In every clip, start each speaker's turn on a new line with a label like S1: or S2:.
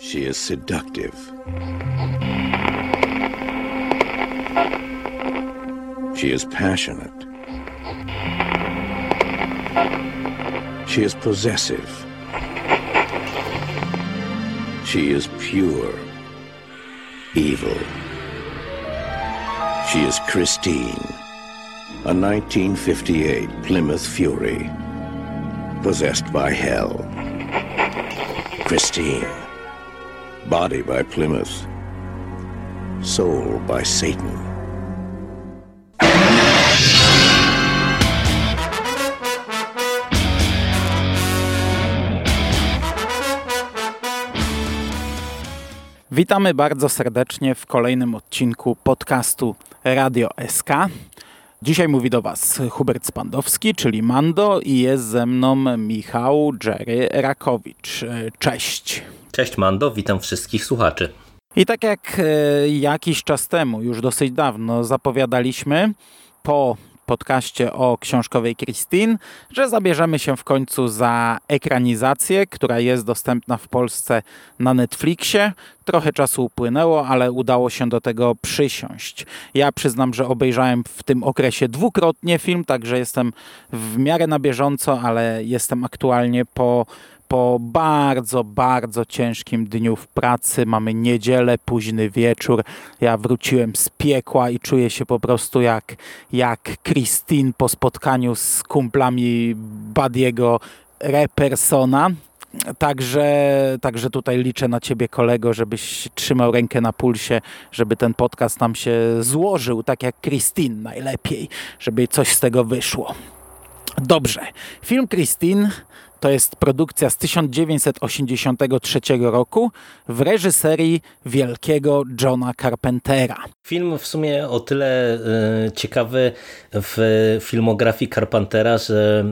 S1: She is seductive. She is passionate. She is possessive. She is pure evil. She is Christine, a 1958 Plymouth Fury, possessed by hell. Christine, body by Plymouth, soul by Satan.
S2: Witamy bardzo serdecznie w kolejnym odcinku podcastu Radio SK. Dzisiaj mówi do Was Hubert Spandowski, czyli Mando i jest ze mną Michał Jerry Rakowicz. Cześć.
S3: Cześć Mando, witam wszystkich słuchaczy.
S2: I tak jak e, jakiś czas temu, już dosyć dawno zapowiadaliśmy, po podcaście o książkowej Christine, że zabierzemy się w końcu za ekranizację, która jest dostępna w Polsce na Netflixie. Trochę czasu upłynęło, ale udało się do tego przysiąść. Ja przyznam, że obejrzałem w tym okresie dwukrotnie film, także jestem w miarę na bieżąco, ale jestem aktualnie po po bardzo, bardzo ciężkim dniu w pracy. Mamy niedzielę, późny wieczór. Ja wróciłem z piekła i czuję się po prostu jak, jak Christine po spotkaniu z kumplami Badiego Repersona. Także, także tutaj liczę na ciebie, kolego, żebyś trzymał rękę na pulsie, żeby ten podcast nam się złożył, tak jak Christine najlepiej, żeby coś z tego wyszło. Dobrze. Film Christine to jest produkcja z 1983 roku w reżyserii wielkiego Johna Carpentera.
S3: Film w sumie o tyle y, ciekawy w filmografii Carpentera, że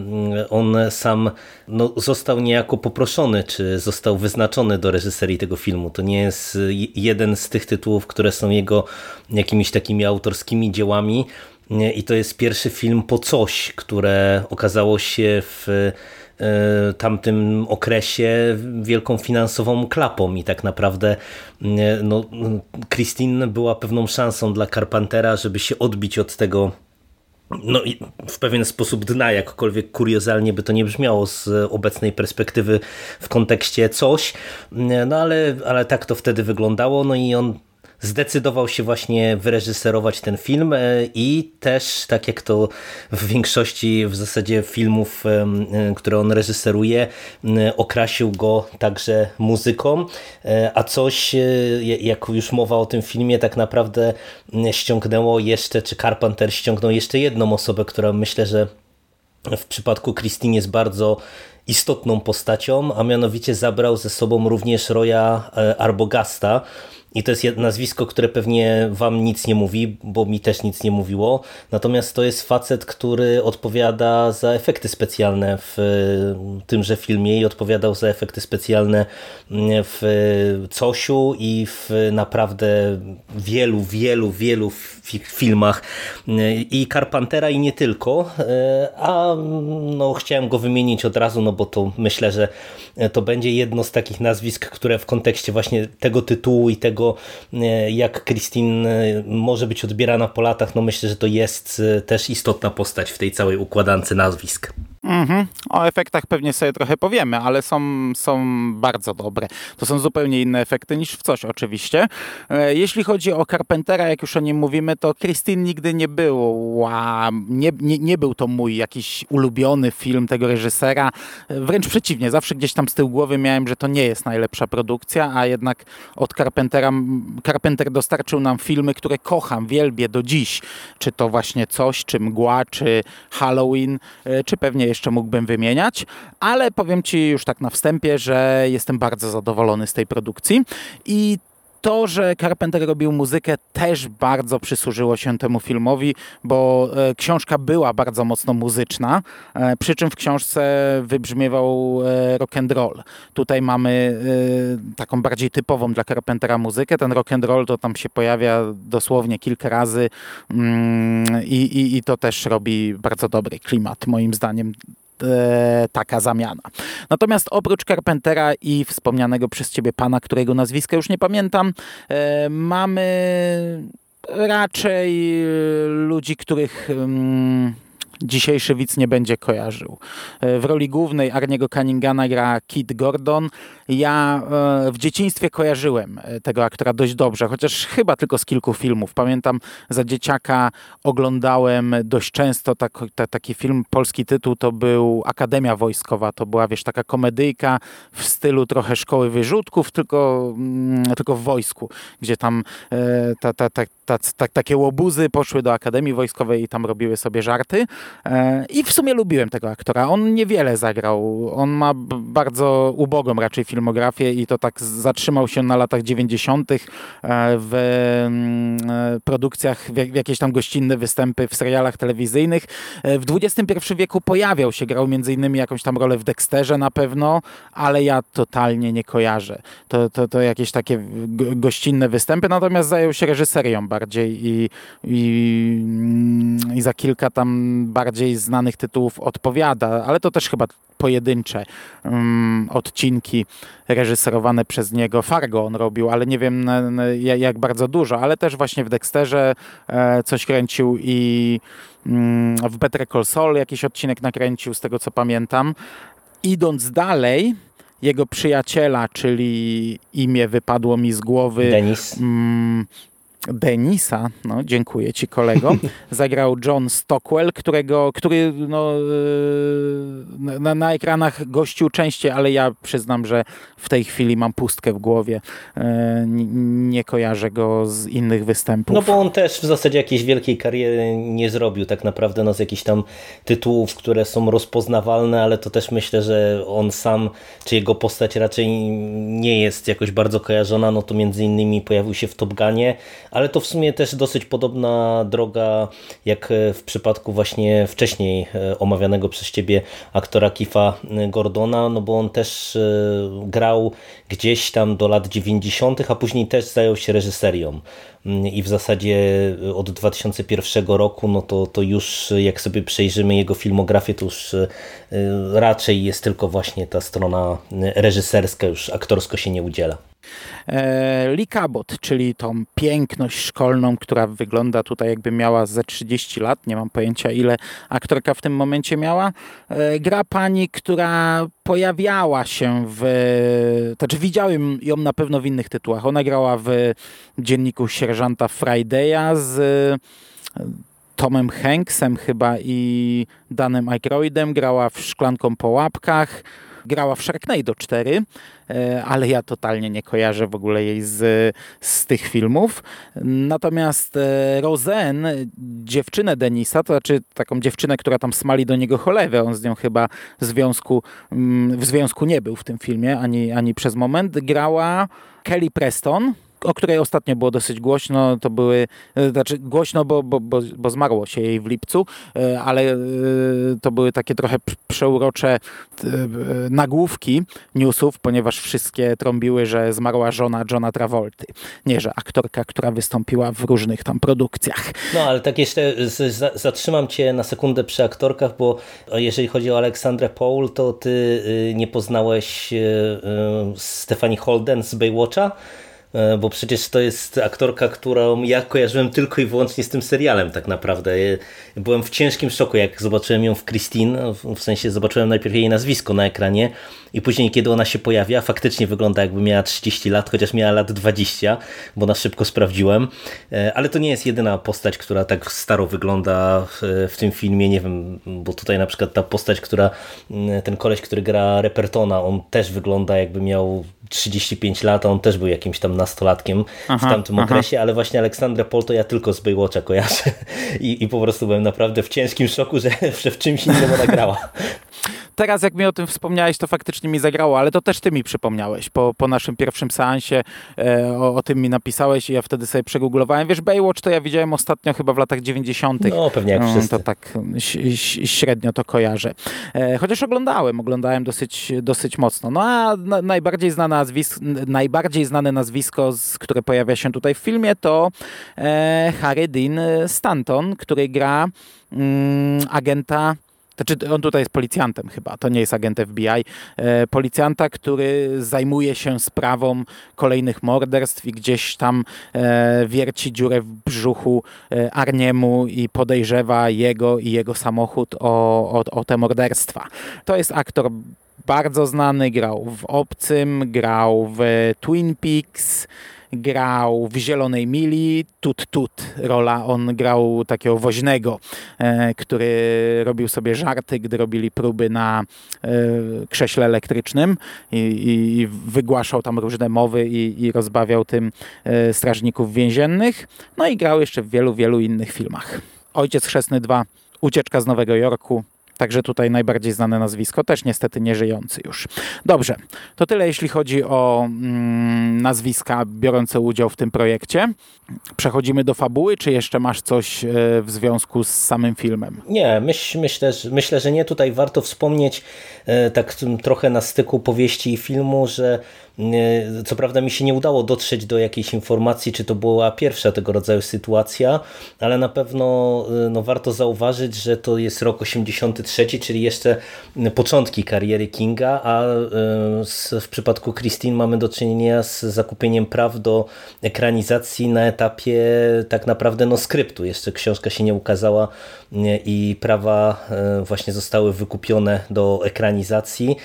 S3: y, on sam no, został niejako poproszony, czy został wyznaczony do reżyserii tego filmu. To nie jest jeden z tych tytułów, które są jego jakimiś takimi autorskimi dziełami. I to jest pierwszy film po coś, które okazało się w E, tamtym okresie wielką finansową klapą i tak naprawdę e, no, Christine była pewną szansą dla Carpentera, żeby się odbić od tego no w pewien sposób dna, jakkolwiek kuriozalnie by to nie brzmiało z obecnej perspektywy w kontekście coś, no ale, ale tak to wtedy wyglądało, no i on zdecydował się właśnie wyreżyserować ten film e, i też, tak jak to w większości w zasadzie filmów, e, które on reżyseruje, okrasił go także muzyką, e, a coś, jak już mowa o tym filmie, tak naprawdę ściągnęło jeszcze, czy Carpenter ściągnął jeszcze jedną osobę, która myślę, że w przypadku Christine jest bardzo istotną postacią, a mianowicie zabrał ze sobą również Roya Arbogasta, i to jest nazwisko, które pewnie wam nic nie mówi, bo mi też nic nie mówiło. Natomiast to jest facet, który odpowiada za efekty specjalne w tymże filmie i odpowiadał za efekty specjalne w Cosiu i w naprawdę wielu, wielu, wielu filmach i Carpentera i nie tylko. A no, chciałem go wymienić od razu, no bo to myślę, że to będzie jedno z takich nazwisk, które w kontekście właśnie tego tytułu i tego tego, e, jak Christine e, może być odbierana po latach, no myślę, że to jest e, też istotna postać w tej całej układance nazwisk.
S2: Mhm. O efektach pewnie sobie trochę powiemy, ale są, są bardzo dobre. To są zupełnie inne efekty niż w coś oczywiście. Jeśli chodzi o Carpentera, jak już o nim mówimy, to Christine nigdy nie był, nie, nie, nie był to mój jakiś ulubiony film tego reżysera. Wręcz przeciwnie, zawsze gdzieś tam z tyłu głowy miałem, że to nie jest najlepsza produkcja, a jednak od Carpentera Carpenter dostarczył nam filmy, które kocham, wielbię do dziś. Czy to właśnie Coś, czy Mgła, czy Halloween, e, czy pewnie jeszcze mógłbym wymieniać. Ale powiem Ci już tak na wstępie, że jestem bardzo zadowolony z tej produkcji i to, że Carpenter robił muzykę też bardzo przysłużyło się temu filmowi, bo e, książka była bardzo mocno muzyczna, e, przy czym w książce wybrzmiewał e, rock and roll. Tutaj mamy taką bardziej typową dla Carpentera muzykę. Ten rock and roll to tam się pojawia dosłownie kilka razy mm, i, i, i to też robi bardzo dobry klimat moim zdaniem taka zamiana. Natomiast oprócz Carpentera i wspomnianego przez ciebie pana, którego nazwiska już nie pamiętam, e, mamy raczej ludzi, których... Dzisiejszy widz nie będzie kojarzył. E, w roli głównej Arniego Cunninghama gra Kit Gordon. Ja e, w dzieciństwie kojarzyłem e, tego aktora dość dobrze, chociaż chyba tylko z kilku filmów. Pamiętam za dzieciaka oglądałem dość często tak, ta, taki film, polski tytuł to był Akademia Wojskowa. To była, wiesz, taka komedyjka w stylu trochę szkoły wyrzutków, tylko, mm, tylko w wojsku, gdzie tam ta, ta, ta, ta, takie łobuzy poszły do Akademii Wojskowej i tam robiły sobie żarty. E, I w sumie lubiłem tego aktora. On niewiele zagrał. On ma bardzo ubogą raczej filmografię i to tak zatrzymał się na latach 90. E, w mm, e, produkcjach, w jakieś tam gościnne występy w serialach telewizyjnych. W XXI wieku pojawiał się, grał między innymi jakąś tam rolę w Dexterze na pewno, ale ja totalnie nie kojarzę. To, to, to jakieś takie gościnne występy, natomiast zajął się reżyserią bardziej i, i, mm, i za kilka tam bardziej znanych tytułów odpowiada, ale to też chyba pojedyncze um, odcinki reżyserowane przez niego. Fargo on robił, ale nie wiem jak bardzo dużo, ale też właśnie w Dexterze e, coś kręcił i mm, w Better Call Saul jakiś odcinek nakręcił, z tego co pamiętam. Idąc dalej, jego przyjaciela, czyli imię wypadło mi z głowy.
S3: Denis.
S2: Mm, Denisa, no dziękuję ci kolego, zagrał John Stockwell, którego, który no, e, na, na, ekranach gościł częściej, ale ja przyznam, że w tej chwili mam pustkę w głowie. E, nie, nie kojarzę go z innych występów.
S3: No bo on też w zasadzie jakiejś wielkiej kariery nie zrobił tak naprawdę no, z jakichś tam tytułów, które są rozpoznawalne, ale to też myślę, że on sam, czy jego postać raczej nie jest jakoś bardzo kojarzona, no to między innymi pojawił się w Top Gunie, ale to w sumie też dosyć podobna droga jak w przypadku właśnie wcześniej e, omawianego przez ciebie aktora Kifa Gordona, no bo on też e, grał gdzieś tam do lat 90., a później też zajął się reżyserią mm, i w zasadzie od 2001 roku, no to, to już jak sobie przejrzymy jego filmografię, to już e, raczej jest tylko właśnie ta strona reżyserska, już aktorsko się nie udziela.
S2: E, Lee Cabot, czyli tą piękność szkolną, która wygląda tutaj jakby miała ze 30 lat, nie mam pojęcia ile aktorka w tym momencie miała, e, gra pani, która pojawiała się w, znaczy widziałem ją na pewno w innych tytułach. Ona grała w dzienniku sierżanta Friday'a z e, Tomem Hanksem chyba i Danem Aykroydem, grała w Szklanką po łapkach, grała w Sharknado 4, e, ale ja totalnie nie kojarzę w ogóle jej z, z tych filmów. Natomiast e, Rosen, dziewczynę Denisa, to znaczy taką dziewczynę, która tam smali do niego cholewę, on z nią chyba w związku, mm, w związku nie był w tym filmie ani, ani przez moment, grała Kelly Preston, o której ostatnio było dosyć głośno, to były, e, znaczy głośno, bo, bo, bo, bo zmarło się jej w lipcu, e, ale e, to były takie trochę przeurocze nagłówki newsów, ponieważ wszystkie trąbiły, że zmarła żona Johna Travolty. Nie, że aktorka, która wystąpiła w różnych tam produkcjach.
S3: No, ale tak jeszcze zatrzymam cię na sekundę przy aktorkach, bo jeżeli chodzi o Aleksandrę Paul, to ty y, nie poznałeś y, y, Stefani Holden z Baywatcha? E, bo przecież to jest aktorka, którą ja kojarzyłem tylko i wyłącznie z tym serialem tak naprawdę. Byłem w ciężkim szoku, jak zobaczyłem ją w Christine, w sensie zobaczyłem najpierw jej nazwisko na ekranie i później, kiedy ona się pojawia, faktycznie wygląda jakby miała 30 lat, chociaż miała lat 20, bo na szybko sprawdziłem. E, ale to nie jest jedyna postać, która tak staro wygląda w, w tym filmie. Nie wiem, bo tutaj na przykład ta postać, która, ten koleś, który gra Repertona, on też wygląda jakby miał 35 lat, a on też był jakimś tam nastolatkiem aha, w tamtym aha. okresie, ale właśnie Aleksandrę Pol to ja tylko z Baywatcha kojarzę I, i po prostu byłem naprawdę w ciężkim szoku, że, że w czymś innym ona grała.
S2: Teraz jak mi o tym wspomniałeś, to faktycznie mi zagrało, ale to też ty mi przypomniałeś. Po, po naszym pierwszym seansie e, o, o, tym mi napisałeś i ja wtedy sobie przegooglowałem. Wiesz, Baywatch to ja widziałem ostatnio chyba w latach 90.
S3: No, pewnie jak mm, wszyscy.
S2: To tak średnio to kojarzę. E, chociaż oglądałem, oglądałem dosyć, dosyć mocno. No a na, najbardziej, znane nazwisko, najbardziej znane nazwisko, z, które pojawia się tutaj w filmie, to e, Harry Dean Stanton, który gra mm, agenta znaczy on tutaj jest policjantem chyba, to nie jest agent FBI, e, policjanta, który zajmuje się sprawą kolejnych morderstw i gdzieś tam e, wierci dziurę w brzuchu e, Arniemu i podejrzewa jego i jego samochód o, o, o te morderstwa. To jest aktor bardzo znany, grał w Obcym, grał w Twin Peaks, grał w Zielonej Mili, Tut Tut rola, on grał takiego woźnego, e, który robił sobie żarty, gdy robili próby na e, krześle elektrycznym i, i wygłaszał tam różne mowy i, i rozbawiał tym e, strażników więziennych. No i grał jeszcze w wielu, wielu innych filmach. Ojciec Chrzestny 2, Ucieczka z Nowego Jorku, Także tutaj najbardziej znane nazwisko, też niestety nieżyjący już. Dobrze, to tyle jeśli chodzi o mm, nazwiska biorące udział w tym projekcie. Przechodzimy do fabuły, czy jeszcze masz coś e, w związku z samym filmem?
S3: Nie, myśl, myślę, myślę, że nie. Tutaj warto wspomnieć e, tak trochę na styku powieści i filmu, że co prawda mi się nie udało dotrzeć do jakiejś informacji, czy to była pierwsza tego rodzaju sytuacja, ale na pewno no, warto zauważyć, że to jest rok 83, czyli jeszcze początki kariery Kinga, a y, w przypadku Christine mamy do czynienia z zakupieniem praw do ekranizacji na etapie tak naprawdę no, skryptu. Jeszcze książka się nie ukazała i prawa y, właśnie zostały wykupione do ekranizacji.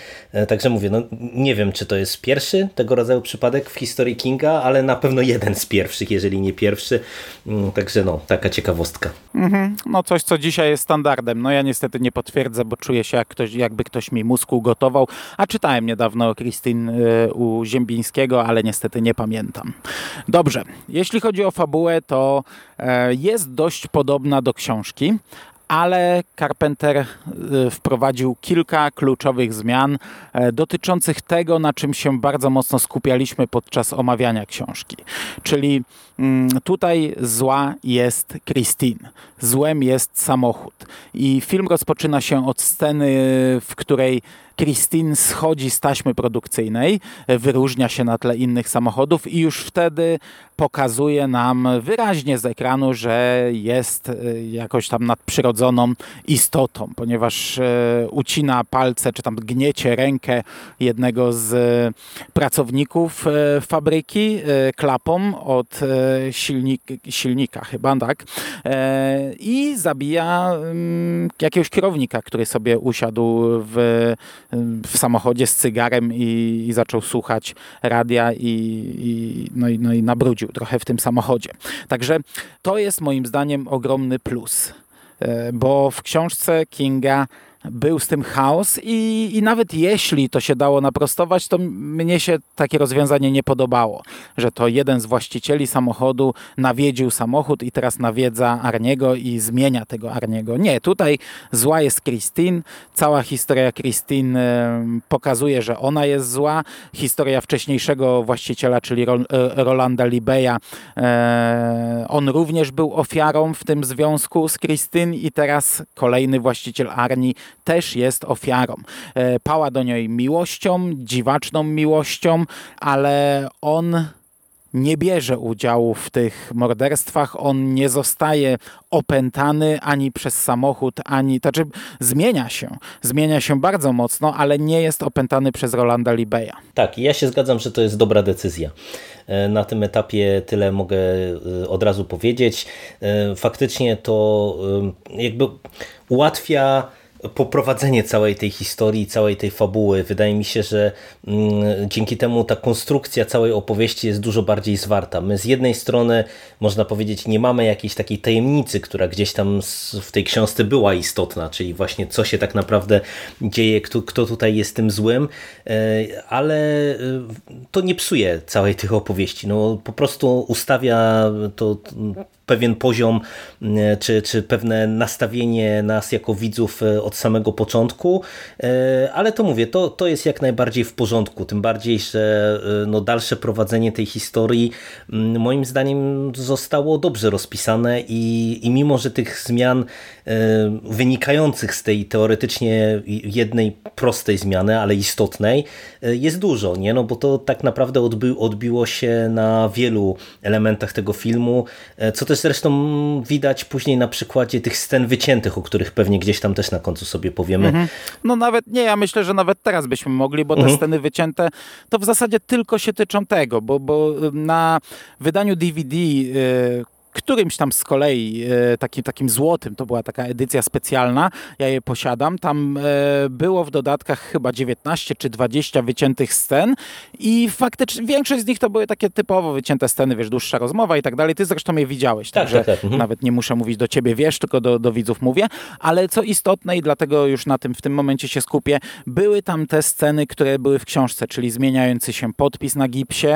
S3: Także mówię, no, nie wiem, czy to jest pierwszy tego rodzaju przypadek w historii Kinga, ale na pewno jeden z pierwszych, jeżeli nie pierwszy. Mm, także no, taka ciekawostka.
S2: Mhm. No coś, co dzisiaj jest standardem. No ja niestety nie potwierdzę, bo czuję się jak ktoś, jakby ktoś mi mózg ugotował, a czytałem niedawno Christine y, u Ziembińskiego, ale niestety nie pamiętam. Dobrze, jeśli chodzi o fabułę, to e, jest dość podobna do książki, ale Carpenter y, wprowadził kilka kluczowych zmian e, dotyczących tego, na czym się bardzo mocno skupialiśmy podczas omawiania książki. Czyli tutaj zła jest Christine, złem jest samochód. I film rozpoczyna się od sceny, w której Christine schodzi z taśmy produkcyjnej, wyróżnia się na tle innych samochodów i już wtedy pokazuje nam wyraźnie z ekranu, że jest e, jakoś tam nadprzyrodzoną istotą, ponieważ e, ucina palce, czy tam gniecie rękę jednego z pracowników e, fabryki klapą od silnik, silnika chyba, tak? I zabija mm, jakiegoś kierownika, który sobie usiadł w w samochodzie z cygarem i, i zaczął słuchać radia i, i, no, i, no i nabrudził trochę w tym samochodzie. Także to jest moim zdaniem ogromny plus, e, bo w książce Kinga był z tym chaos i, i nawet jeśli to się dało naprostować, to mnie się takie rozwiązanie nie podobało, że to jeden z właścicieli samochodu nawiedził samochód i teraz nawiedza Arniego i zmienia tego Arniego. Nie, tutaj zła jest Christine, cała historia Christine pokazuje, że ona jest zła, historia wcześniejszego właściciela, czyli e, Rolanda Libeya, e, on również był ofiarą w tym związku z Christine i teraz kolejny właściciel Arni też jest ofiarą. E, pała do niej miłością, dziwaczną miłością, ale on nie bierze udziału w tych morderstwach, on nie zostaje opętany ani przez samochód, ani, to znaczy zmienia się, zmienia się bardzo mocno, ale nie jest opętany przez Rolanda Libeya.
S3: Tak, ja się zgadzam, że to jest dobra decyzja. E, na tym etapie tyle mogę e, od razu powiedzieć. Faktycznie to jakby ułatwia poprowadzenie całej tej historii, całej tej fabuły. Wydaje mi się, że mm, dzięki temu ta konstrukcja całej opowieści jest dużo bardziej zwarta. My z jednej strony, można powiedzieć, nie mamy jakiejś takiej tajemnicy, która gdzieś tam w tej książce była istotna, czyli właśnie co się tak naprawdę dzieje, kto, kto tutaj jest tym złym, e, ale e, to nie psuje całej tych opowieści. No, po prostu ustawia to pewien poziom, e, czy, czy pewne nastawienie nas jako widzów e, od samego początku, e, ale to mówię, to, to jest jak najbardziej w porządku, tym bardziej, że no dalsze prowadzenie tej historii moim zdaniem zostało dobrze rozpisane i, i mimo, że tych zmian wynikających z tej teoretycznie jednej prostej zmiany, ale istotnej jest dużo, nie? No bo to tak naprawdę odbi odbiło się na wielu elementach tego filmu, co też zresztą widać później na przykładzie tych scen wyciętych, o których pewnie gdzieś tam też na końcu sobie powiemy. Mhm.
S2: No nawet, nie, ja myślę, że nawet teraz byśmy mogli, bo te mhm. sceny wycięte to w zasadzie tylko się tyczą tego, bo, bo na wydaniu DVD, którymś tam z kolei e, takim, takim złotym, to była taka edycja specjalna, ja je posiadam, tam e, było w dodatkach chyba 19 czy 20 wyciętych scen i faktycznie większość z nich to były takie typowo wycięte sceny, wiesz, dłuższa rozmowa i tak dalej, ty zresztą je widziałeś, tak, także tak, tak. Mhm. nawet nie muszę mówić do ciebie, wiesz, tylko do, do widzów mówię, ale co istotne i dlatego już na tym w tym momencie się skupię, były tam te sceny, które były w książce, czyli zmieniający się podpis na gipsie,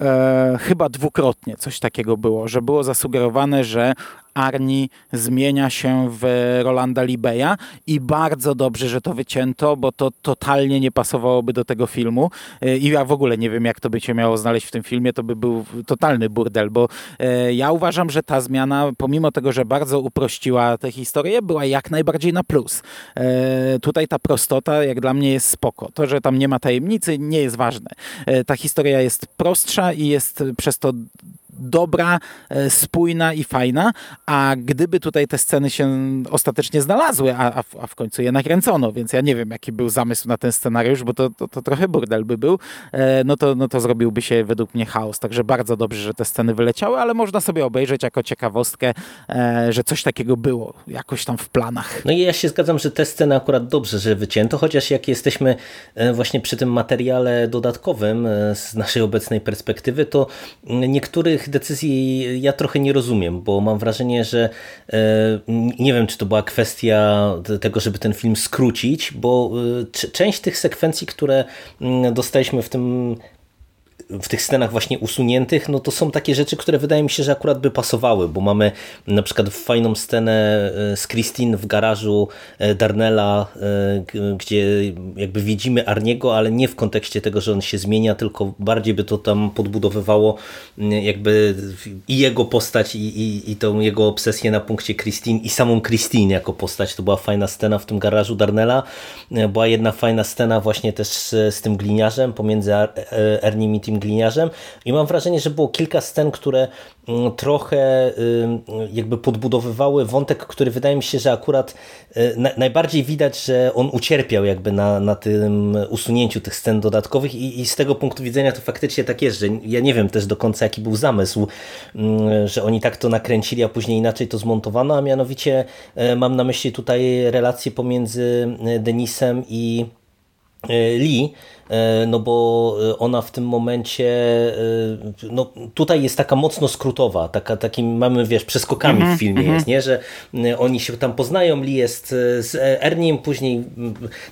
S2: e, chyba dwukrotnie coś takiego było, że było zasugerowane zasugerowane, że Arni zmienia się w Rolanda Libeya i bardzo dobrze, że to wycięto, bo to totalnie nie pasowałoby do tego filmu e, i ja w ogóle nie wiem, jak to by się miało znaleźć w tym filmie, to by był totalny burdel, bo e, ja uważam, że ta zmiana, pomimo tego, że bardzo uprościła tę historię, była jak najbardziej na plus. E, tutaj ta prostota, jak dla mnie, jest spoko. To, że tam nie ma tajemnicy, nie jest ważne. Ta historia jest prostsza i jest przez to dobra, e, spójna i fajna, a gdyby tutaj te sceny się ostatecznie znalazły, a, a, w końcu je nakręcono, więc ja nie wiem, jaki był zamysł na ten scenariusz, bo to, to, to trochę burdel by był, e, no to, no to zrobiłby się według mnie chaos. Także bardzo dobrze, że te sceny wyleciały, ale można sobie obejrzeć jako ciekawostkę, e, że coś takiego było jakoś tam w planach.
S3: No i ja się zgadzam, że te sceny akurat dobrze, że wycięto, chociaż jak jesteśmy właśnie przy tym materiale dodatkowym z naszej obecnej perspektywy, to niektórych decyzji ja trochę nie rozumiem, bo mam wrażenie, że e, nie wiem, czy to była kwestia tego, żeby ten film skrócić, bo e, część tych sekwencji, które mm, dostaliśmy w tym w tych scenach właśnie usuniętych, no to są takie rzeczy, które wydaje mi się, że akurat by pasowały, bo mamy na przykład fajną scenę e, z Christine w garażu e, Darnella, e, gdzie jakby widzimy Arniego, ale nie w kontekście tego, że on się zmienia, tylko bardziej by to tam podbudowywało jakby i jego postać i, i, i tą jego obsesję na punkcie Christine i samą Christine jako postać. To była fajna scena w tym garażu Darnella. Była jedna fajna scena właśnie też z, tym gliniarzem pomiędzy Ernie i tym gliniarzem i mam wrażenie, że było kilka scen, które mm, trochę jakby podbudowywały wątek, który wydaje mi się, że akurat y, najbardziej widać, że on ucierpiał jakby na, na tym usunięciu tych scen dodatkowych i, i z tego punktu widzenia to faktycznie tak jest, że ja nie wiem też do końca jaki był zamysł, mm, że oni tak to nakręcili, a później inaczej to zmontowano, a mianowicie y, mam na myśli tutaj relacje pomiędzy y, Denisem i Lee, no bo e, ona w tym momencie, e, no tutaj jest taka mocno skrótowa, taka, takim mamy, wiesz, przeskokami mm -hmm, w filmie mm -hmm. jest, nie, że oni się tam poznają, Lee jest z Erniem, później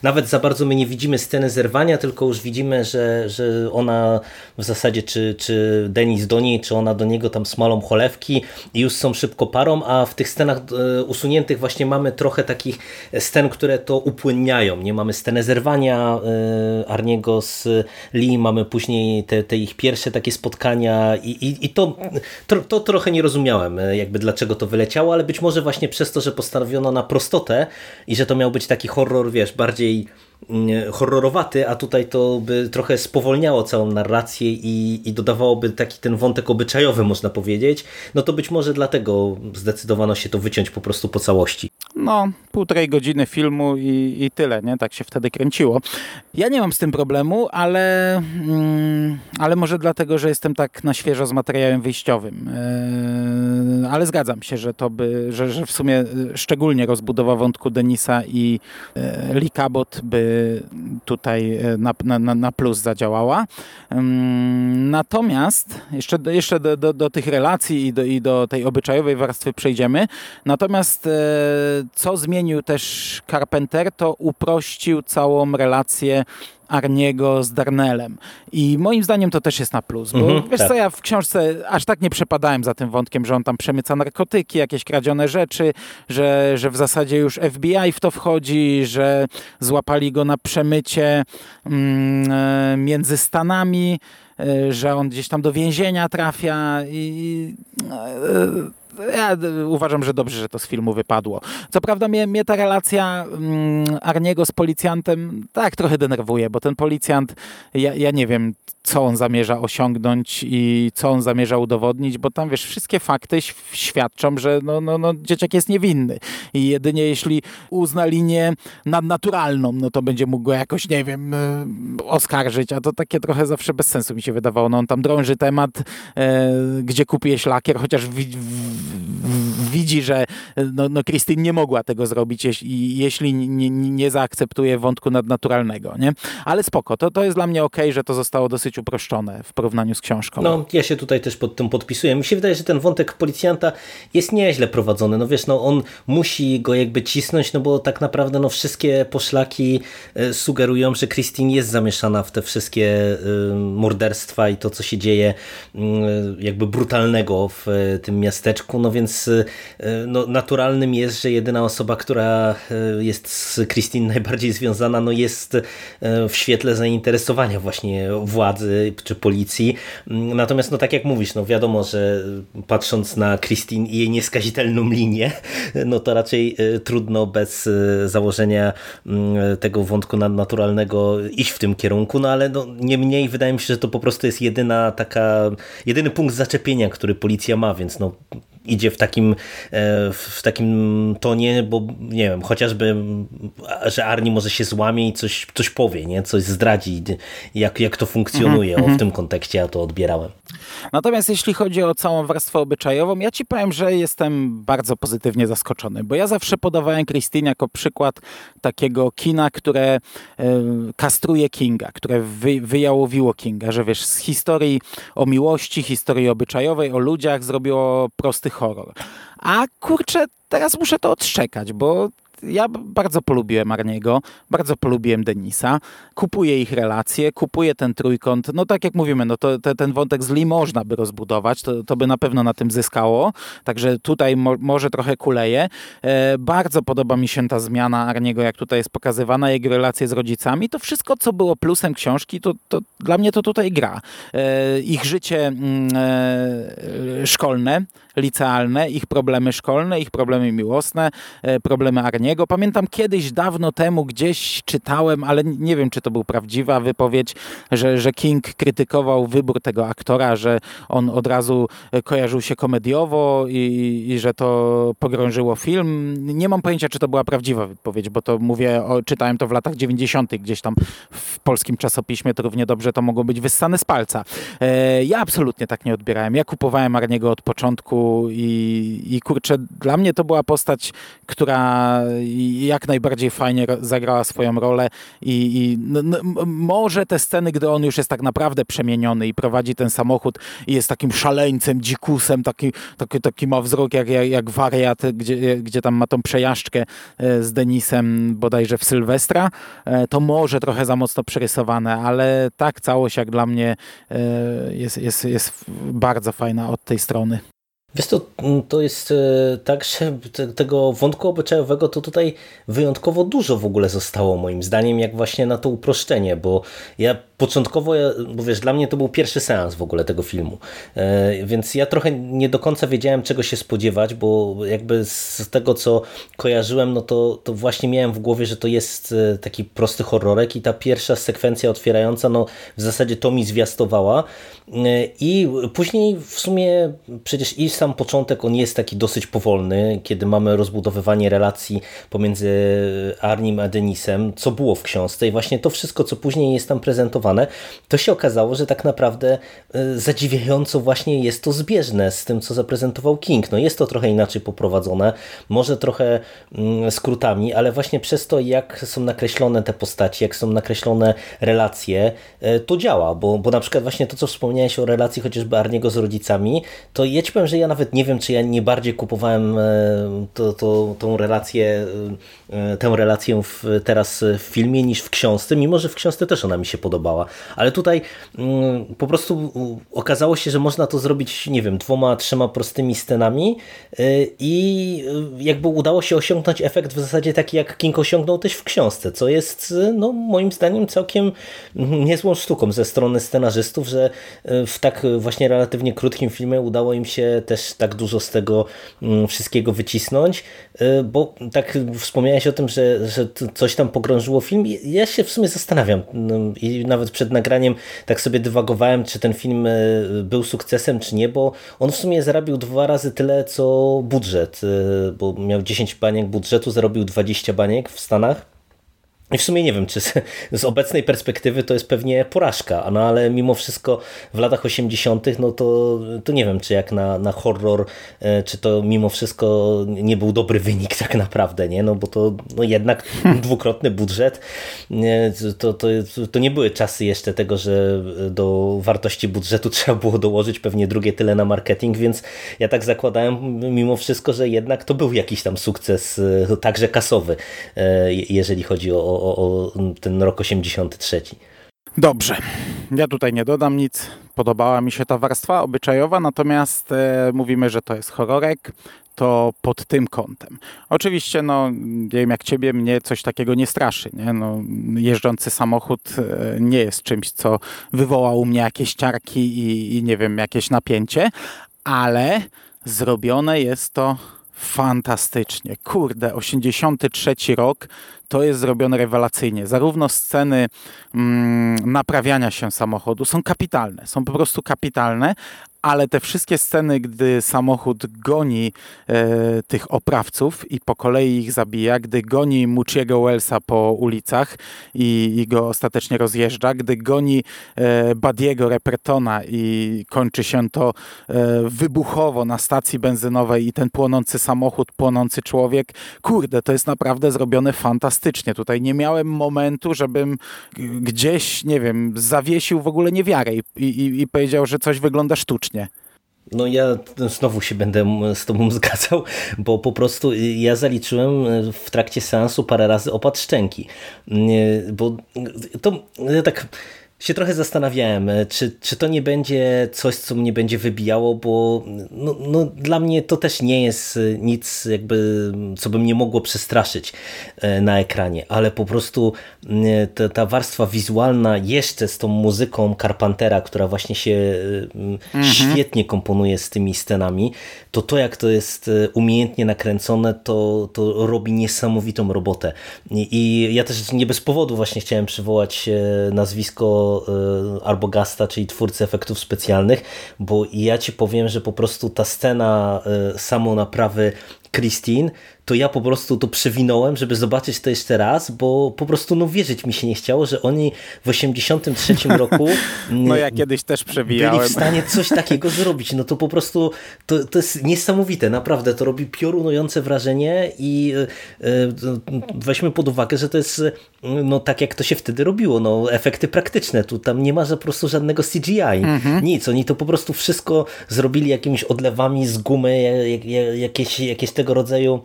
S3: nawet za bardzo my nie widzimy sceny zerwania, tylko już widzimy, że, że ona w zasadzie, czy, czy Denis do niej, czy ona do niego tam smalą cholewki i już są szybko parą, a w tych scenach usuniętych właśnie mamy trochę takich scen, które to upłynniają, nie, mamy scenę zerwania Arniego z Lee, mamy później te, te ich pierwsze takie spotkania i, i, i to, to, to, trochę nie rozumiałem, jakby dlaczego to wyleciało, ale być może właśnie przez to, że postanowiono na prostotę i że to miał być taki horror, wiesz, bardziej Mm, horrorowaty, a tutaj to by trochę spowolniało całą narrację i, i dodawałoby taki ten wątek obyczajowy, można powiedzieć, no to być może dlatego zdecydowano się to wyciąć po prostu po całości.
S2: No, półtorej godziny filmu i, i tyle, nie? Tak się wtedy kręciło. Ja nie mam z tym problemu, ale, mm, ale może dlatego, że jestem tak na świeżo z materiałem wyjściowym. Yy, ale zgadzam się, że to by, że, że w sumie szczególnie rozbudowa wątku Denisa i yy, Lee Cabot by tutaj e, na, na, na plus zadziałała. Natomiast jeszcze, jeszcze do, do, do tych relacji i do, i do tej obyczajowej warstwy przejdziemy. Natomiast e, co zmienił też Carpenter, to uprościł całą relację Arniego z Darnellem. I moim zdaniem to też jest na plus, bo mhm, wiesz tak. co, ja w książce aż tak nie przepadałem za tym wątkiem, że on tam przemyca narkotyki, jakieś kradzione rzeczy, że, że w zasadzie już FBI w to wchodzi, że złapali go na przemycie mm, e, między Stanami, e, że on gdzieś tam do więzienia trafia i e, ja uważam, że dobrze, że to z filmu wypadło. Co prawda mnie, mnie ta relacja mm, Arniego z policjantem tak trochę denerwuje, bo ten policjant, ja, ja nie wiem, co on zamierza osiągnąć i co on zamierza udowodnić, bo tam wiesz, wszystkie fakty świadczą, że no, no, no, dzieciak jest niewinny i jedynie jeśli uzna linię nadnaturalną, no to będzie mógł go jakoś, nie wiem, e, oskarżyć, a to takie trochę zawsze bez sensu mi się wydawało. No on tam drąży temat, e, gdzie kupiłeś lakier, chociaż w, w, widzi, że no, no nie mogła tego zrobić, jeśli, jeśli nie, nie zaakceptuje wątku nadnaturalnego, nie? Ale spoko, to, to jest dla mnie ok, że to zostało dosyć uproszczone w porównaniu z książką.
S3: No, ja się tutaj też pod tym podpisuję. Mi się wydaje, że ten wątek policjanta jest nieźle prowadzony. No wiesz, no on musi go jakby cisnąć, no bo tak naprawdę no wszystkie poszlaki e, sugerują, że Christine jest zamieszana w te wszystkie y, morderstwa i to, co się dzieje y, jakby brutalnego w tym miasteczku, no więc no, naturalnym jest, że jedyna osoba, która jest z Christine najbardziej związana, no jest w świetle zainteresowania właśnie władzy czy policji. Natomiast no tak jak mówisz, no wiadomo, że patrząc na Christine i jej nieskazitelną linię, no to raczej trudno bez założenia tego wątku nadnaturalnego iść w tym kierunku, no ale no, niemniej wydaje mi się, że to po prostu jest jedyna taka, jedyny punkt zaczepienia, który policja ma, więc no idzie w takim, e, w takim tonie, bo nie wiem, chociażby, że Arni może się złamie i coś, coś powie, nie? coś zdradzi, jak, jak to funkcjonuje. Mm -hmm. o, w mhm. tym kontekście ja to odbierałem.
S2: Natomiast jeśli chodzi o całą warstwę obyczajową, ja ci powiem, że jestem bardzo pozytywnie zaskoczony, bo ja zawsze podawałem Christine jako przykład takiego kina, które y, kastruje Kinga, które wy, wyjałowiło Kinga, że wiesz, z historii o miłości, historii obyczajowej, o ludziach zrobiło prosty horror. A kurczę, teraz muszę to odszczekać, bo ja bardzo polubiłem Arniego, bardzo polubiłem Denisa, kupuję ich relacje, kupuję ten trójkąt, no tak jak mówimy, no to te, ten wątek z Lee można by rozbudować, to, to by na pewno na tym zyskało, także tutaj mo, może trochę kuleje. E, bardzo podoba mi się ta zmiana Arniego, jak tutaj jest pokazywana, jego relacje z rodzicami, to wszystko, co było plusem książki, to, to dla mnie to tutaj gra. E, ich życie mm, e, szkolne, licealne, ich problemy szkolne, ich problemy miłosne, e, problemy Arniego. Pamiętam kiedyś, dawno temu gdzieś czytałem, ale nie wiem, czy to był prawdziwa wypowiedź, że, że King krytykował wybór tego aktora, że on od razu e, kojarzył się komediowo i, i że to pogrążyło film. Nie mam pojęcia, czy to była prawdziwa wypowiedź, bo to mówię, o, czytałem to w latach 90. gdzieś tam w polskim czasopiśmie, to równie dobrze to mogło być wyssane z palca. E, ja absolutnie tak nie odbierałem. Ja kupowałem Arniego od początku i, i kurczę, dla mnie to była postać, która jak najbardziej fajnie zagrała swoją rolę i, i no, no, może te sceny, gdy on już jest tak naprawdę przemieniony i prowadzi ten samochód i jest takim szaleńcem, dzikusem, taki, taki, taki ma wzrok jak, jak, jak wariat, gdzie, gdzie tam ma tą przejażdżkę e, z Denisem bodajże w Sylwestra, e, to może trochę za mocno przerysowane, ale tak całość jak dla mnie e, jest, jest, jest bardzo fajna od tej strony.
S3: Wiesz, to, mm, to jest e, tak, że tego wątku obyczajowego to tutaj wyjątkowo dużo w ogóle zostało moim zdaniem, jak właśnie na to uproszczenie, bo ja początkowo, bo wiesz, dla mnie to był pierwszy seans w ogóle tego filmu, e, więc ja trochę nie do końca wiedziałem czego się spodziewać, bo jakby z tego co kojarzyłem, no to, to właśnie miałem w głowie, że to jest e, taki prosty horrorek i ta pierwsza sekwencja otwierająca, no w zasadzie to mi zwiastowała. I później w sumie przecież i sam sam początek on jest taki dosyć powolny, kiedy mamy rozbudowywanie relacji pomiędzy Arnim a Denisem, co było w książce i właśnie to wszystko, co później jest tam prezentowane, to się okazało, że tak naprawdę e, zadziwiająco właśnie jest to zbieżne z tym, co zaprezentował King. No jest to trochę inaczej poprowadzone, może trochę mm, skrótami, ale właśnie przez to, jak są nakreślone te postaci, jak są nakreślone relacje, e, to działa, bo, bo na przykład właśnie to, co wspomniałeś o relacji chociażby Arniego z rodzicami, to ja że ja nawet nie wiem, czy ja nie bardziej kupowałem e, to, to, tą relację, e, tę relację w, teraz w filmie niż w książce, mimo że w książce też ona mi się podobała. Ale tutaj mm, po prostu okazało się, że można to zrobić, nie wiem, dwoma, trzema prostymi scenami e, i jakby udało się osiągnąć efekt w zasadzie taki, jak King osiągnął też w książce, co jest no, moim zdaniem całkiem niezłą sztuką ze strony scenarzystów, że w tak właśnie relatywnie krótkim filmie udało im się też tak dużo z tego mm, wszystkiego wycisnąć, y, bo tak wspomniałeś o tym, że, że coś tam pogrążyło film. Ja się w sumie zastanawiam no, i nawet przed nagraniem tak sobie dywagowałem, czy ten film y, był sukcesem, czy nie, bo on w sumie zarobił dwa razy tyle, co budżet, y, bo miał 10 baniek budżetu, zarobił 20 baniek w Stanach. I w sumie nie wiem, czy z, z, obecnej perspektywy to jest pewnie porażka, no ale mimo wszystko w latach 80. no to, to nie wiem, czy jak na, na horror, e, czy to mimo wszystko nie był dobry wynik tak naprawdę, nie? No bo to no jednak dwukrotny budżet, to, to, to nie były czasy jeszcze tego, że do wartości budżetu trzeba było dołożyć pewnie drugie tyle na marketing, więc ja tak zakładałem mimo wszystko, że jednak to był jakiś tam sukces, e, także kasowy, e, jeżeli chodzi o o, o ten rok 83.
S2: Dobrze. Ja tutaj nie dodam nic. Podobała mi się ta warstwa obyczajowa, natomiast e, mówimy, że to jest horrorek, to pod tym kątem. Oczywiście, no, nie wiem jak ciebie, mnie coś takiego nie straszy. Nie? No, jeżdżący samochód e, nie jest czymś, co wywoła u mnie jakieś ciarki i, i nie wiem, jakieś napięcie, ale zrobione jest to fantastycznie. Kurde, 83 rok to jest zrobione rewelacyjnie. Zarówno sceny mm, naprawiania się samochodu są kapitalne, są po prostu kapitalne, ale te wszystkie sceny, gdy samochód goni e, tych oprawców i po kolei ich zabija, gdy goni Muciego Wellsa po ulicach i, i, go ostatecznie rozjeżdża, gdy goni e, Badiego Repretona i kończy się to e, wybuchowo na stacji benzynowej i ten płonący samochód, płonący człowiek, kurde, to jest naprawdę zrobione fantastycznie. Tutaj nie miałem momentu, żebym gdzieś, nie wiem, zawiesił w ogóle niewiarę i, i, i powiedział, że coś wygląda sztucznie.
S3: No ja znowu się będę z tobą zgadzał, bo po prostu ja zaliczyłem w trakcie seansu parę razy opad szczęki, bo to tak się trochę zastanawiałem, e, czy, czy to nie będzie coś, co mnie będzie wybijało, bo no, no, dla mnie to też nie jest e, nic, jakby, co by mnie mogło przestraszyć e, na ekranie, ale po prostu ta, ta warstwa wizualna jeszcze z tą muzyką Carpentera, która właśnie się mhm. świetnie komponuje z tymi scenami, to to jak to jest umiejętnie nakręcone, to, to robi niesamowitą robotę. I, I ja też nie bez powodu właśnie chciałem przywołać nazwisko E, Arbogasta, czyli twórcy efektów specjalnych, bo ja ci powiem, że po prostu ta scena e, samonaprawy Christine to ja po prostu to przewinąłem, żeby zobaczyć to jeszcze raz, bo po prostu no wierzyć mi się nie chciało, że oni w 83 roku
S2: no ja kiedyś też przewijałem.
S3: byli w stanie coś takiego zrobić. No to po prostu to, to jest niesamowite, naprawdę to robi piorunujące wrażenie i e, weźmy pod uwagę, że to jest no tak jak to się wtedy robiło, no efekty praktyczne, tu tam nie ma po prostu żadnego CGI, mhm. nic, oni to po prostu wszystko zrobili jakimiś odlewami z gumy, jakieś, jakieś tego rodzaju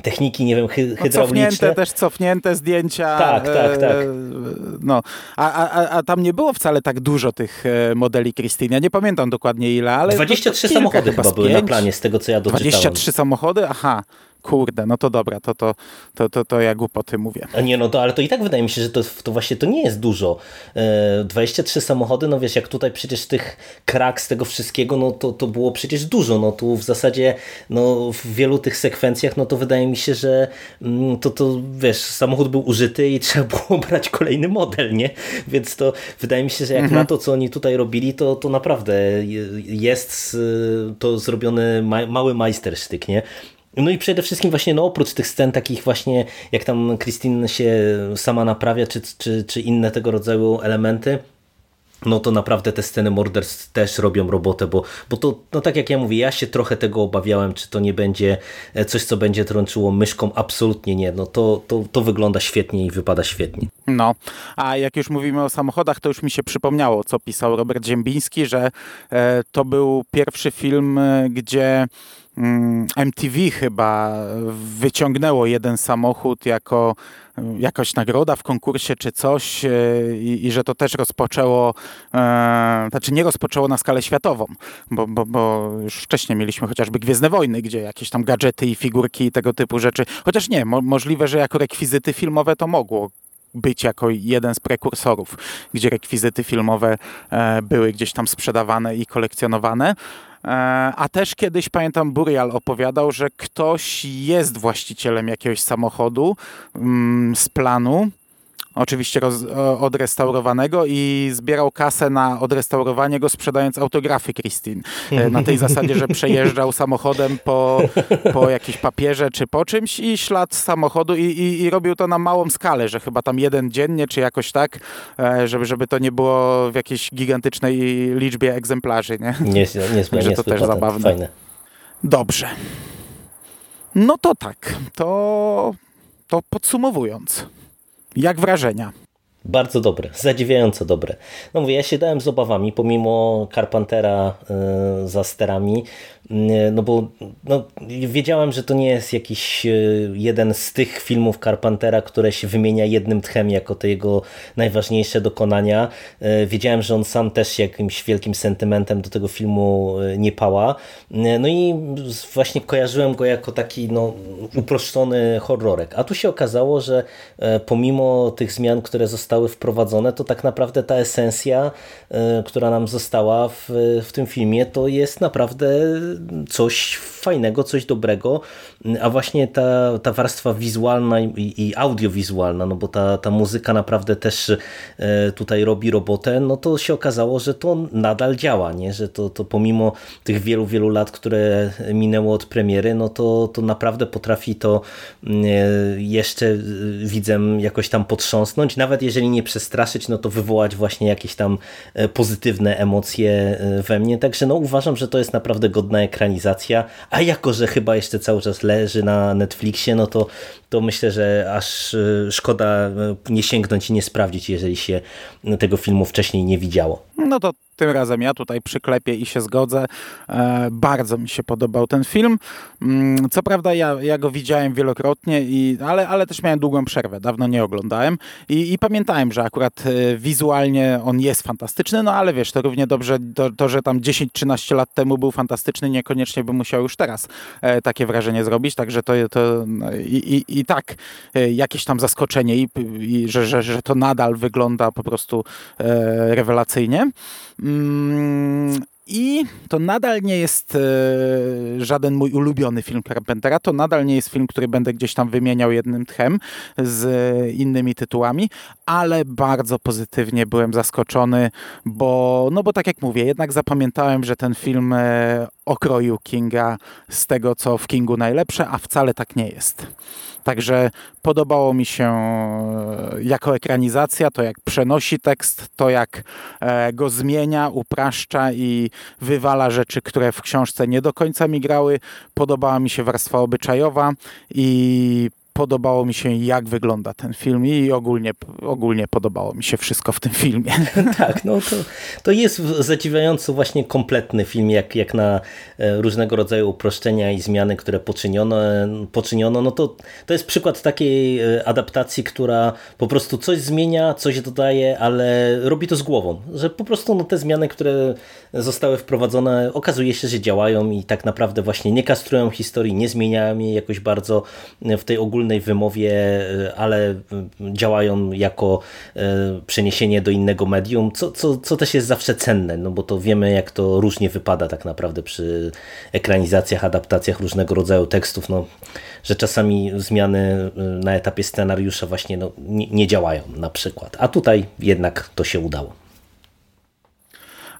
S3: techniki, nie wiem, hy no.
S2: Cofnięte też, cofnięte zdjęcia.
S3: Tak, tak, tak. E,
S2: no, a, a, a tam nie było wcale tak dużo tych e, modeli Christine. Ja nie pamiętam dokładnie ile, ale...
S3: 23 samochody chyba były na planie, z tego co ja doczytałem.
S2: 23 samochody? Aha. Kurde, no to dobra, to, to, to, to, to ja głupoty mówię.
S3: A nie, no to, ale to i tak wydaje mi się, że to, to właśnie to nie jest dużo. 23 e, samochody, no wiesz, jak tutaj przecież tych krak z tego wszystkiego, no to, to było przecież dużo. No tu w zasadzie no, w wielu tych sekwencjach, no to wydaje mi się, że mm, to, to wiesz, samochód był użyty i trzeba było brać kolejny model, nie? Więc to wydaje mi się, że jak mhm. na to, co oni tutaj robili, to, to naprawdę jest to zrobiony ma mały majstersztyk, nie? No i przede wszystkim właśnie no oprócz tych scen takich właśnie jak tam Christine się sama naprawia czy, czy, czy inne tego rodzaju elementy no to naprawdę te sceny morderstw też robią robotę, bo, bo to, no tak jak ja mówię, ja się trochę tego obawiałem, czy to nie będzie e, coś, co będzie trąciło myszką, absolutnie nie, no to, to, to wygląda świetnie i wypada świetnie.
S2: No, a jak już mówimy o samochodach, to już mi się przypomniało, co pisał Robert Ziembiński, że e, to był pierwszy film, e, gdzie MTV mm, chyba wyciągnęło jeden samochód jako jakaś nagroda w konkursie czy coś e, i, i że to też rozpoczęło, e, znaczy nie rozpoczęło na skalę światową, bo, bo, bo już wcześniej mieliśmy chociażby Gwiezdne Wojny, gdzie jakieś tam gadżety i figurki i tego typu rzeczy, chociaż nie, mo możliwe, że jako rekwizyty filmowe to mogło być jako jeden z prekursorów, gdzie rekwizyty filmowe e, były gdzieś tam sprzedawane i kolekcjonowane. A też kiedyś, pamiętam, Burial opowiadał, że ktoś jest właścicielem jakiegoś samochodu mm, z planu, oczywiście roz, odrestaurowanego i zbierał kasę na odrestaurowanie go, sprzedając autografy Christine. E, na tej zasadzie, że przejeżdżał samochodem po, po jakiejś papierze czy po czymś i ślad samochodu i, i, i robił to na małą skalę, że chyba tam jeden dziennie czy jakoś tak, e, żeby, żeby to nie było w jakiejś gigantycznej liczbie egzemplarzy. Nie?
S3: Nie, nie,
S2: nie, to też zabawne.
S3: Fajne.
S2: Dobrze. No to tak, to, to podsumowując. Jak wrażenia?
S3: Bardzo dobre, zadziwiająco dobre. No mówię, ja się z obawami, pomimo Carpentera y, za sterami, no bo no, wiedziałem, że to nie jest jakiś y, jeden z tych filmów Carpentera, które się wymienia jednym tchem jako te jego najważniejsze dokonania. Wiedziałem, że on sam też jakimś wielkim sentymentem do tego filmu nie pała. No i właśnie kojarzyłem go jako taki no, uproszczony horrorek. A tu się okazało, że pomimo tych zmian, które zostały wprowadzone, to tak naprawdę ta esencja, e, która nam została w, w tym filmie, to jest naprawdę coś fajnego, coś dobrego, a właśnie ta, ta warstwa wizualna i, i audiowizualna, no bo ta, ta muzyka naprawdę też e, tutaj robi robotę, no to się okazało, że to nadal działa, nie? że to, to pomimo tych wielu, wielu lat, które minęło od premiery, no to, to naprawdę potrafi to e, jeszcze widzem jakoś tam potrząsnąć, nawet jeżeli nie przestraszyć, no to wywołać właśnie jakieś tam e, pozytywne emocje e, we mnie. Także no uważam, że to jest naprawdę godna ekranizacja, a jako, że chyba jeszcze cały czas leży na Netflixie, no to, to myślę, że aż e, szkoda nie sięgnąć i nie sprawdzić, jeżeli się tego filmu wcześniej nie widziało.
S2: No to tym razem ja tutaj przyklepię i się zgodzę. E, bardzo mi się podobał ten film. Mm, co prawda ja, ja go widziałem wielokrotnie, i, ale, ale też miałem długą przerwę, dawno nie oglądałem i, i pamiętałem, że akurat e, wizualnie on jest fantastyczny, no ale wiesz, to równie dobrze to, to że tam 10-13 lat temu był fantastyczny, niekoniecznie by musiał już teraz e, takie wrażenie zrobić, także to, to no, i, i, i tak jakieś tam zaskoczenie i, i że, że, że to nadal wygląda po prostu rewelacyjnie. Mm, I to nadal nie jest e, żaden mój ulubiony film Carpentera. To nadal nie jest film, który będę gdzieś tam wymieniał jednym tchem z innymi tytułami, ale bardzo pozytywnie byłem zaskoczony, bo, no bo tak jak mówię, jednak zapamiętałem, że ten film e, okroił Kinga z tego, co w Kingu najlepsze, a wcale tak nie jest. Także podobało mi się e, jako ekranizacja, to jak przenosi tekst, to jak e, go zmienia, upraszcza i wywala rzeczy, które w książce nie do końca mi grały. Podobała mi się warstwa obyczajowa i podobało mi się, jak wygląda ten film i ogólnie, ogólnie podobało mi się wszystko w tym filmie.
S3: tak, no to, to jest zadziwiająco właśnie kompletny film, jak, jak na e, różnego rodzaju uproszczenia i zmiany, które poczyniono, poczyniono no to, to jest przykład takiej e, adaptacji, która po prostu coś zmienia, coś dodaje, ale robi to z głową, że po prostu no, te zmiany, które zostały wprowadzone, okazuje się, że działają i tak naprawdę właśnie nie kastrują historii, nie zmieniają jej jakoś bardzo w tej ogólnej ogólnej wymowie, e, ale działają jako e, przeniesienie do innego medium, co, co, co też jest zawsze cenne, no bo to wiemy jak to różnie wypada tak naprawdę przy ekranizacjach, adaptacjach różnego rodzaju tekstów, no, że czasami zmiany e, na etapie scenariusza właśnie no, nie, nie działają na przykład, a tutaj jednak to się udało.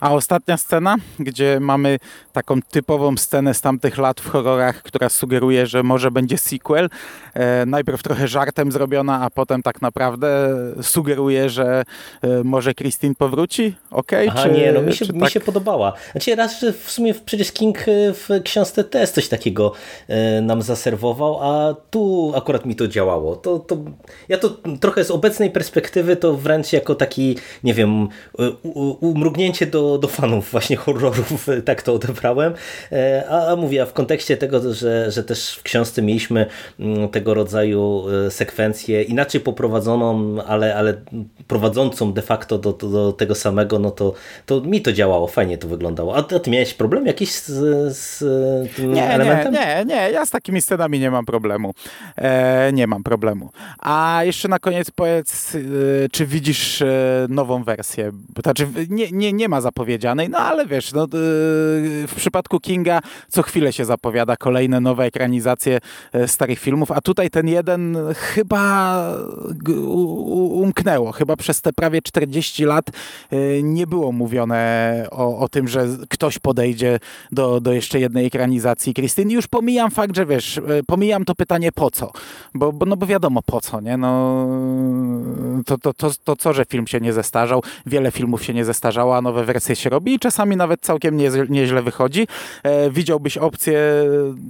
S2: A ostatnia scena, gdzie mamy taką typową scenę z tamtych lat w horrorach, która sugeruje, że może będzie sequel. E, najpierw trochę żartem zrobiona, a potem tak naprawdę sugeruje, że e, może Christine powróci. Okej?
S3: Okay? Czy, nie, no mi się, mi tak? się podobała. Znaczy raz, że w sumie przecież King e, w książce też coś takiego e, nam zaserwował, a tu akurat mi to działało. To, to, ja to trochę z obecnej perspektywy to wręcz jako taki, nie wiem, umrugnięcie do do, fanów właśnie horrorów, tak to odebrałem. E, a, a mówię, a w kontekście tego, że, że też w książce mieliśmy mm, tego rodzaju e, sekwencję inaczej poprowadzoną, ale, ale prowadzącą de facto do, do, do tego samego, no to, to mi to działało, fajnie to wyglądało. A ty, miałeś problem jakiś z, z tym
S2: nie,
S3: elementem?
S2: Nie, nie, nie, ja z takimi scenami nie mam problemu. E, nie mam problemu. A jeszcze na koniec powiedz, e, czy widzisz e, nową wersję? Znaczy, nie, nie, nie ma zapowiedzi zapowiedzianej, no ale wiesz, no, w przypadku Kinga co chwilę się zapowiada kolejne nowe ekranizacje starych filmów, a tutaj ten jeden chyba umknęło. Chyba przez te prawie 40 lat nie było mówione o, o tym, że ktoś podejdzie do, do jeszcze jednej ekranizacji Krystyny. Już pomijam fakt, że wiesz, pomijam to pytanie po co, bo, bo, no bo wiadomo po co, nie? No, to, to, to, to co, że film się nie zestarzał, wiele filmów się nie zestarzało, a nowe wersje się robi i czasami nawet całkiem nie, nieźle wychodzi. E, widziałbyś opcję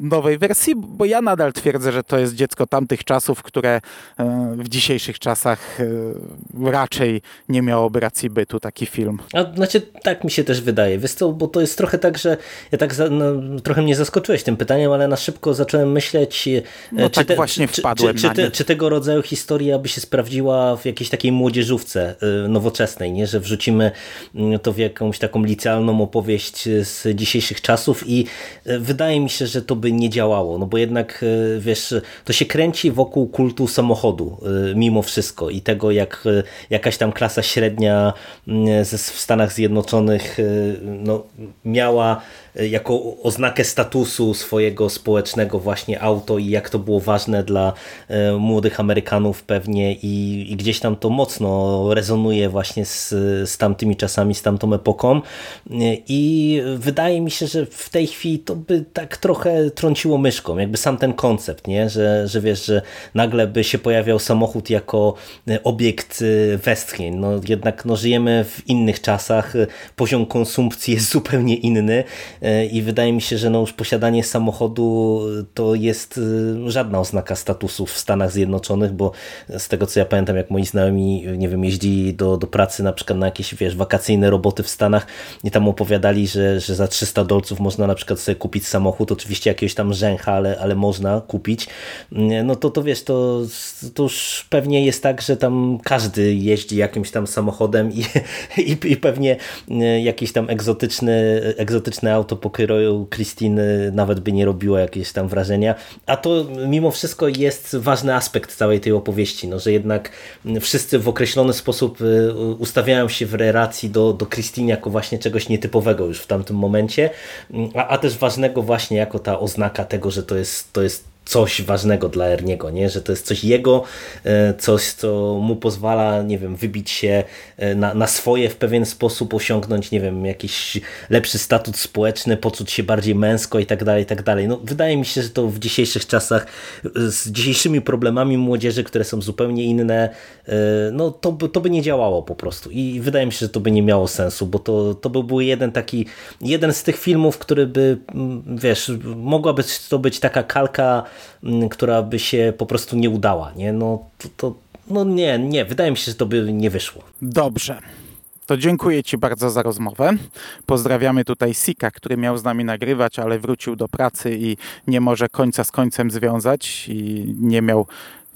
S2: nowej wersji, bo ja nadal twierdzę, że to jest dziecko tamtych czasów, które e, w dzisiejszych czasach e, raczej nie miałoby racji bytu taki film.
S3: A, znaczy, tak mi się też wydaje, wiesz co, bo to jest trochę tak, że ja tak za, no, trochę mnie zaskoczyłeś tym pytaniem, ale na szybko zacząłem myśleć,
S2: no czy, tak te, właśnie wpadłem
S3: czy, czy, te, czy, tego rodzaju historia by się sprawdziła w jakiejś takiej młodzieżówce y, nowoczesnej, nie? że wrzucimy mm, to w jakąś taką licealną opowieść z dzisiejszych czasów i y, wydaje mi się, że to by nie działało, no bo jednak y, wiesz, to się kręci wokół kultu samochodu mimo wszystko i tego jak jakaś tam klasa średnia mm, w Stanach Zjednoczonych no, miała E, jako oznakę statusu swojego społecznego właśnie auto i jak to było ważne dla e, młodych Amerykanów pewnie i, i gdzieś tam to mocno rezonuje właśnie z, z tamtymi czasami, z tamtą epoką. E, i wydaje mi się, że w tej chwili to by tak trochę trąciło myszką, jakby sam ten koncept, nie? Że, że wiesz, że nagle by się pojawiał samochód jako obiekt westchnień, no jednak no, żyjemy w innych czasach, poziom konsumpcji jest zupełnie inny, E, i wydaje mi się, że no już posiadanie samochodu to jest e, żadna oznaka statusu w Stanach Zjednoczonych, bo z tego co ja pamiętam, jak moi znajomi, nie wiem, jeździli do, do pracy na przykład na jakieś, wiesz, wakacyjne roboty w Stanach i tam opowiadali, że, że za 300 dolców można na przykład sobie kupić samochód, oczywiście jakiegoś tam rzęcha, ale, ale można kupić, no to, to wiesz, to, to już pewnie jest tak, że tam każdy jeździ jakimś tam samochodem i, i, i pewnie e, jakiś tam egzotyczny, egzotyczne auto to pokroju Christine nawet by nie robiło jakieś tam wrażenia. A to mimo wszystko jest ważny aspekt całej tej opowieści, no, że jednak wszyscy w określony sposób y, ustawiają się w relacji do, do Christine jako właśnie czegoś nietypowego już w tamtym momencie, a, a też ważnego właśnie jako ta oznaka tego, że to jest, to jest coś ważnego dla Erniego, nie? że to jest coś jego, e, coś, co mu pozwala, nie wiem, wybić się e, na, na swoje w pewien sposób, osiągnąć, nie wiem, jakiś lepszy statut społeczny, poczuć się bardziej męsko i tak dalej, i tak dalej. No, wydaje mi się, że to w dzisiejszych czasach e, z dzisiejszymi problemami młodzieży, które są zupełnie inne, no to, by, to by nie działało po prostu i wydaje mi się, że to by nie miało sensu, bo to, to by był jeden taki, jeden z tych filmów, który by, wiesz, mogłaby to być taka kalka Mm, która by się po prostu nie udała. Nie? No, to, to, no nie, nie, wydaje mi się, że to by nie wyszło.
S2: Dobrze. To dziękuję Ci bardzo za rozmowę. Pozdrawiamy tutaj Sika, który miał z nami nagrywać, ale wrócił do pracy i nie może końca z końcem związać i nie miał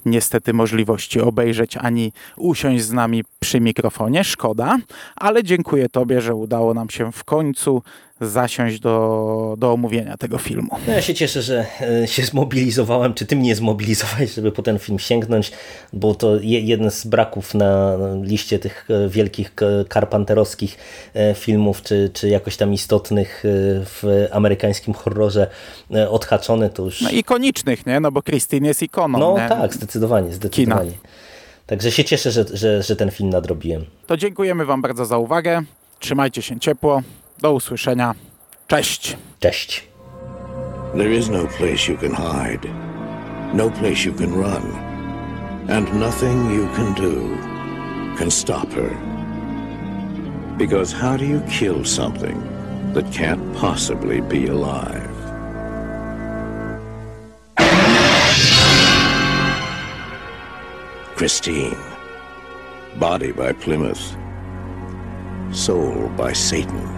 S2: niestety możliwości obejrzeć ani usiąść z nami przy mikrofonie. Szkoda, ale dziękuję Tobie, że udało nam się w końcu zasiąść do, do omówienia tego filmu.
S3: No ja się cieszę, że e, się zmobilizowałem, czy ty mnie zmobilizowałeś, żeby po ten film sięgnąć, bo to jeden z braków na liście tych e, wielkich karpanterowskich e, filmów, czy, czy jakoś tam istotnych w amerykańskim horrorze odhaczony, to już...
S2: No ikonicznych, nie? No bo Christine jest ikoną.
S3: No
S2: nie?
S3: tak, zdecydowanie, zdecydowanie. Kina. Także się cieszę, że, że, że ten film nadrobiłem.
S2: To dziękujemy Wam bardzo za uwagę. Trzymajcie się ciepło. Do usłyszenia. Cześć.
S3: Cześć.
S1: There is no place you can hide. No place you can run. And nothing you can do can stop her. Because how do you kill something that can't possibly be alive? Christine. Body by Plymouth. Soul by Satan.